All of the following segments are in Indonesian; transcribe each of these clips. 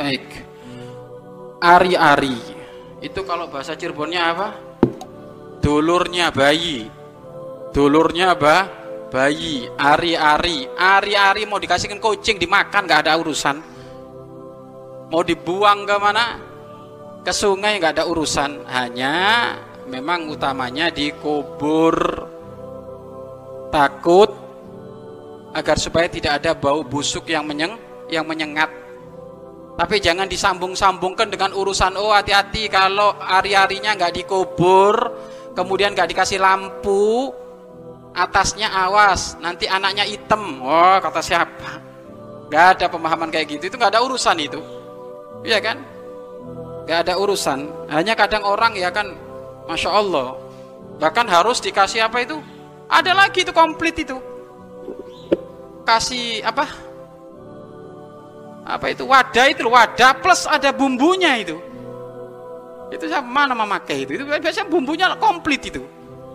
Baik. Ari-ari. Itu kalau bahasa Cirebonnya apa? Dulurnya bayi. Dulurnya apa? Bayi. Ari-ari. Ari-ari mau dikasihkan kucing dimakan nggak ada urusan. Mau dibuang ke mana? Ke sungai nggak ada urusan. Hanya memang utamanya dikubur. Takut agar supaya tidak ada bau busuk yang menyeng yang menyengat tapi jangan disambung-sambungkan dengan urusan oh hati-hati kalau hari-harinya nggak dikubur kemudian nggak dikasih lampu atasnya awas nanti anaknya hitam. Oh kata siapa? Nggak ada pemahaman kayak gitu. Itu nggak ada urusan itu. Iya kan? Nggak ada urusan. Hanya kadang orang ya kan masya Allah. Bahkan harus dikasih apa itu? Ada lagi itu komplit itu. Kasih apa apa itu? Wadah itu wadah plus ada bumbunya itu. Itu sama nama memakai itu? Itu biasanya bumbunya komplit itu.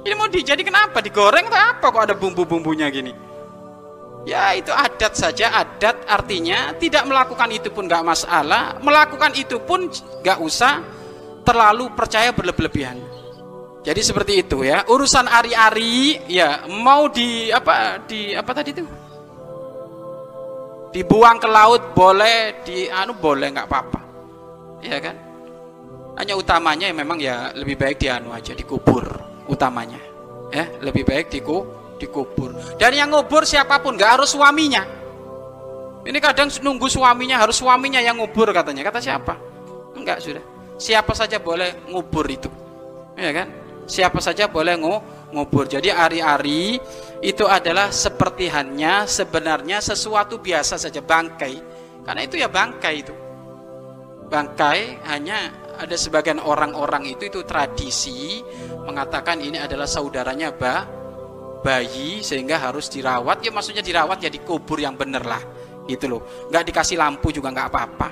Ini mau dijadi kenapa? Digoreng atau apa kok ada bumbu-bumbunya gini? Ya itu adat saja. Adat artinya tidak melakukan itu pun nggak masalah. Melakukan itu pun nggak usah terlalu percaya berlebihan jadi seperti itu ya. Urusan ari-ari ya mau di apa di apa tadi itu dibuang ke laut boleh di anu boleh nggak apa-apa. Ya kan? Hanya utamanya ya memang ya lebih baik di anu aja dikubur utamanya. Ya lebih baik diku dikubur. Dan yang ngubur siapa pun nggak harus suaminya. Ini kadang nunggu suaminya harus suaminya yang ngubur katanya. Kata siapa? Enggak sudah. Siapa saja boleh ngubur itu. Ya kan? Siapa saja boleh ngubur jadi ari-ari itu adalah seperti hanya sebenarnya sesuatu biasa saja bangkai. Karena itu ya bangkai itu. Bangkai hanya ada sebagian orang-orang itu itu tradisi mengatakan ini adalah saudaranya ba bayi sehingga harus dirawat. Ya maksudnya dirawat ya dikubur yang bener lah gitu loh. Nggak dikasih lampu juga nggak apa-apa.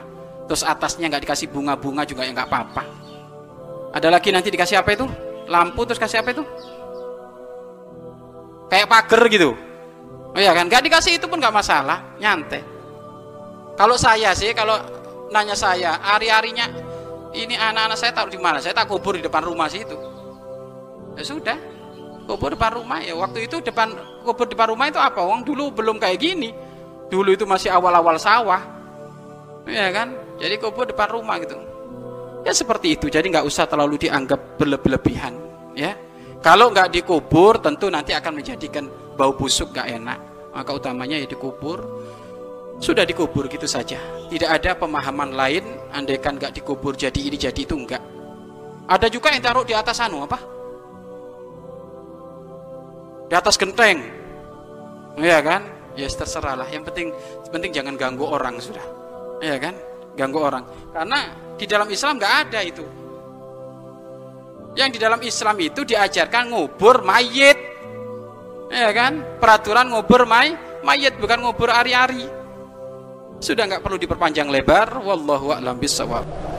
Terus atasnya nggak dikasih bunga-bunga juga ya nggak apa-apa. Ada lagi nanti dikasih apa itu? Lampu terus kasih apa itu kayak pagar gitu. Oh ya kan? Nggak dikasih itu pun nggak masalah. Nyantai. Kalau saya sih kalau nanya saya hari-harinya ini anak-anak saya taruh di mana? Saya tak kubur di depan rumah situ ya sudah. Kubur depan rumah. Ya waktu itu depan kubur depan rumah itu apa? Uang dulu belum kayak gini. Dulu itu masih awal-awal sawah. Ya kan? Jadi kubur depan rumah gitu. Ya seperti itu. Jadi nggak usah terlalu dianggap berlebihan ya kalau nggak dikubur tentu nanti akan menjadikan bau busuk nggak enak. Maka utamanya ya dikubur. Sudah dikubur gitu saja. Tidak ada pemahaman lain andaikan nggak dikubur jadi ini jadi itu enggak. Ada juga yang taruh di atas anu apa? Di atas genteng. Iya kan? Ya yes, terserah lah. Yang penting penting jangan ganggu orang sudah. Iya kan? Ganggu orang. Karena di dalam Islam nggak ada itu yang di dalam Islam itu diajarkan ngubur mayit. Ya kan? Peraturan ngubur may mayit bukan ngubur ari-ari. Sudah nggak perlu diperpanjang lebar. Wallahu a'lam bishawab